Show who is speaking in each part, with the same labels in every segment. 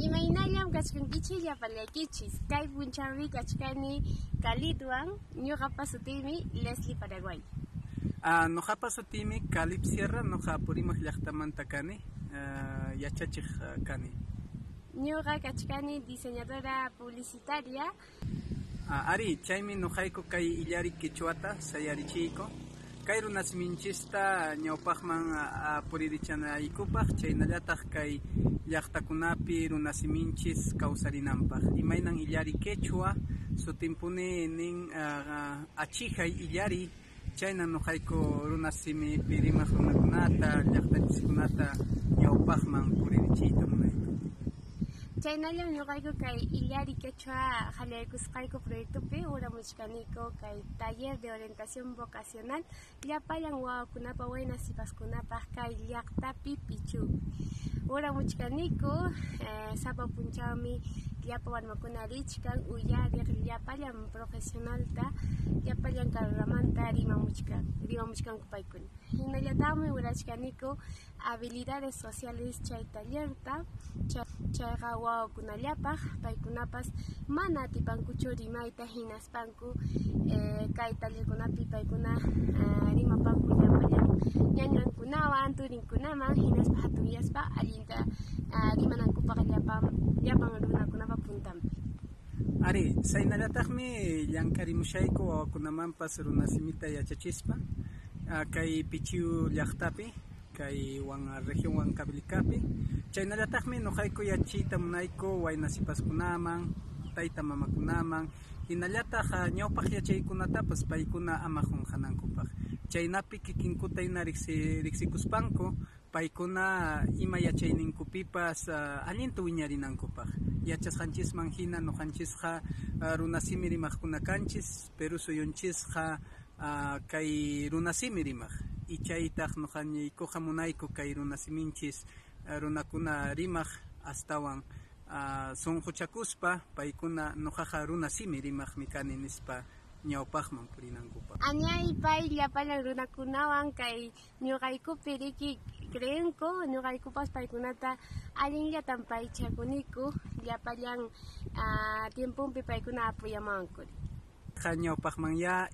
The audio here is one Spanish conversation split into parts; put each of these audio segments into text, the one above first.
Speaker 1: Imaynallam kachkankichis llapallaykichis. Kay punchawmi kachkani Kalitwan, ñuqapa sutiymi Leslie Paraguay.
Speaker 2: Uh, noqapa sutimi Calip Sierra, noqa Purimaq llaqtamanta kani, uh, yachachiq uh, kani.
Speaker 1: Ñuqa kachkani diseñadora publicitaria.
Speaker 2: Uh, ari, chaymi noqayku kay illari Quichuata sayarichiyku. Kay runasminchista ñawpaqman puririchanaykupak, chaynallataq kay llaqtakunapi runasiminchis kawsarinanpaq. Imaynan illari Quechua, sutinpuni nin achihay illari, nuqayku runasimi pirimaq runakunata, llaqtachiskunata ñawpaqman munayku.
Speaker 1: Chaynallam ñuqayku kay illari quechua qallaykusqayku proyectopi uramuchkaniku kay taller de orientación vocacional llapallan wawakunapa wayna sipaskunapaq kay llaqtapi pichupi. Uramuchkaniku eh, sapa punchawmi llapa warmakuna richkan uyariq llapallan profesionalta llapallan carreramanta rimamuchkan rimamuchkanku paykuna. Hinallataqmi urachkaniku habilidades sociales chay tallerta chay, chayqa wawakunallapaq paykunapas mana atipankuchu rimayta hinaspanku eh, kay tallerkunapi paykuna eh, rimapanku llapallan ñañankunawan turinkunaman hinaspa hatuyaspa allinta uh, rimanankupaq llapan llapan runakunapa puntampi.
Speaker 2: Ari, saynallataqmi llankarimushayku wawakunamanpas runasimita yachachispa uh, kay Pichiu llaqtapi kay wan región Huancavelicapi chaynallataqmi nuqayku yachiyta munayku wayna sipaskunaman tayta mamakunaman hinallataq ñawpaq yachaykunatapas paykuna ama qunqanankupaq chaynapi kikinkutayna riksi, riksikuspanku paykuna ima yachayninkupipas uh, allinta wiñarinankupaq yachasqanchisman hina nuqanchisqa uh, runasimi rimaqkuna kanchis Perú suyunchisqa uh, kay runasimi rimaq y chaytaq nuqañiykuqa munayku kay runasiminchis runakuna rimaq astawan uh, sunquchakuspa paykuna nuqaqa runasimi rimaqmi kani nispa ñawpaqman purinankupa.
Speaker 1: Añay pay llapallan runakunawan kay ñuqaykupi riki creenku ñuqaykupas paykunata allinllatan paychakuniku llapallan uh, tiempunpi paykuna apuyamanku.
Speaker 2: Qa ñawpaqmanya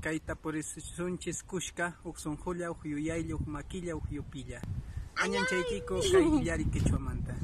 Speaker 2: kayta purisunchis kushka huk sunqulla huk yuyaylla huk maquilla huk yupilla. Añan chaykiko kay yari kichwa manta.